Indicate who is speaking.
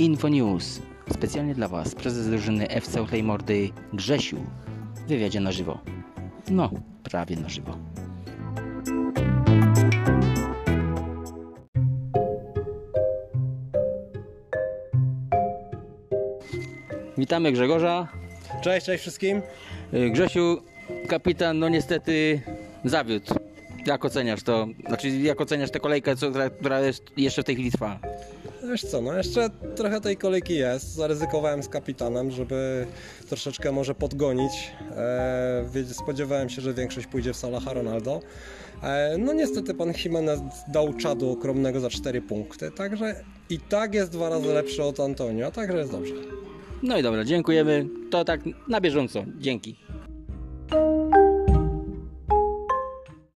Speaker 1: Infonews. Specjalnie dla Was prezes drużyny FC Ochlej Mordy Grzesiu w wywiadzie na żywo. No, prawie na żywo. Witamy Grzegorza.
Speaker 2: Cześć, cześć wszystkim.
Speaker 1: Y, Grzesiu, kapitan, no niestety zawiódł. Jak oceniasz to? Znaczy, jak oceniasz tę kolejkę, co, która- która jest, jeszcze w tej chwili trwa?
Speaker 2: Wiesz co, no jeszcze trochę tej kolejki jest. Zaryzykowałem z kapitanem, żeby troszeczkę może podgonić. E, spodziewałem się, że większość pójdzie w Salaha Ronaldo. E, no niestety pan Jimenez dał czadu okromnego za 4 punkty, także i tak jest dwa razy lepszy od Antonio, także jest dobrze.
Speaker 1: No i dobra, dziękujemy. To tak na bieżąco. Dzięki.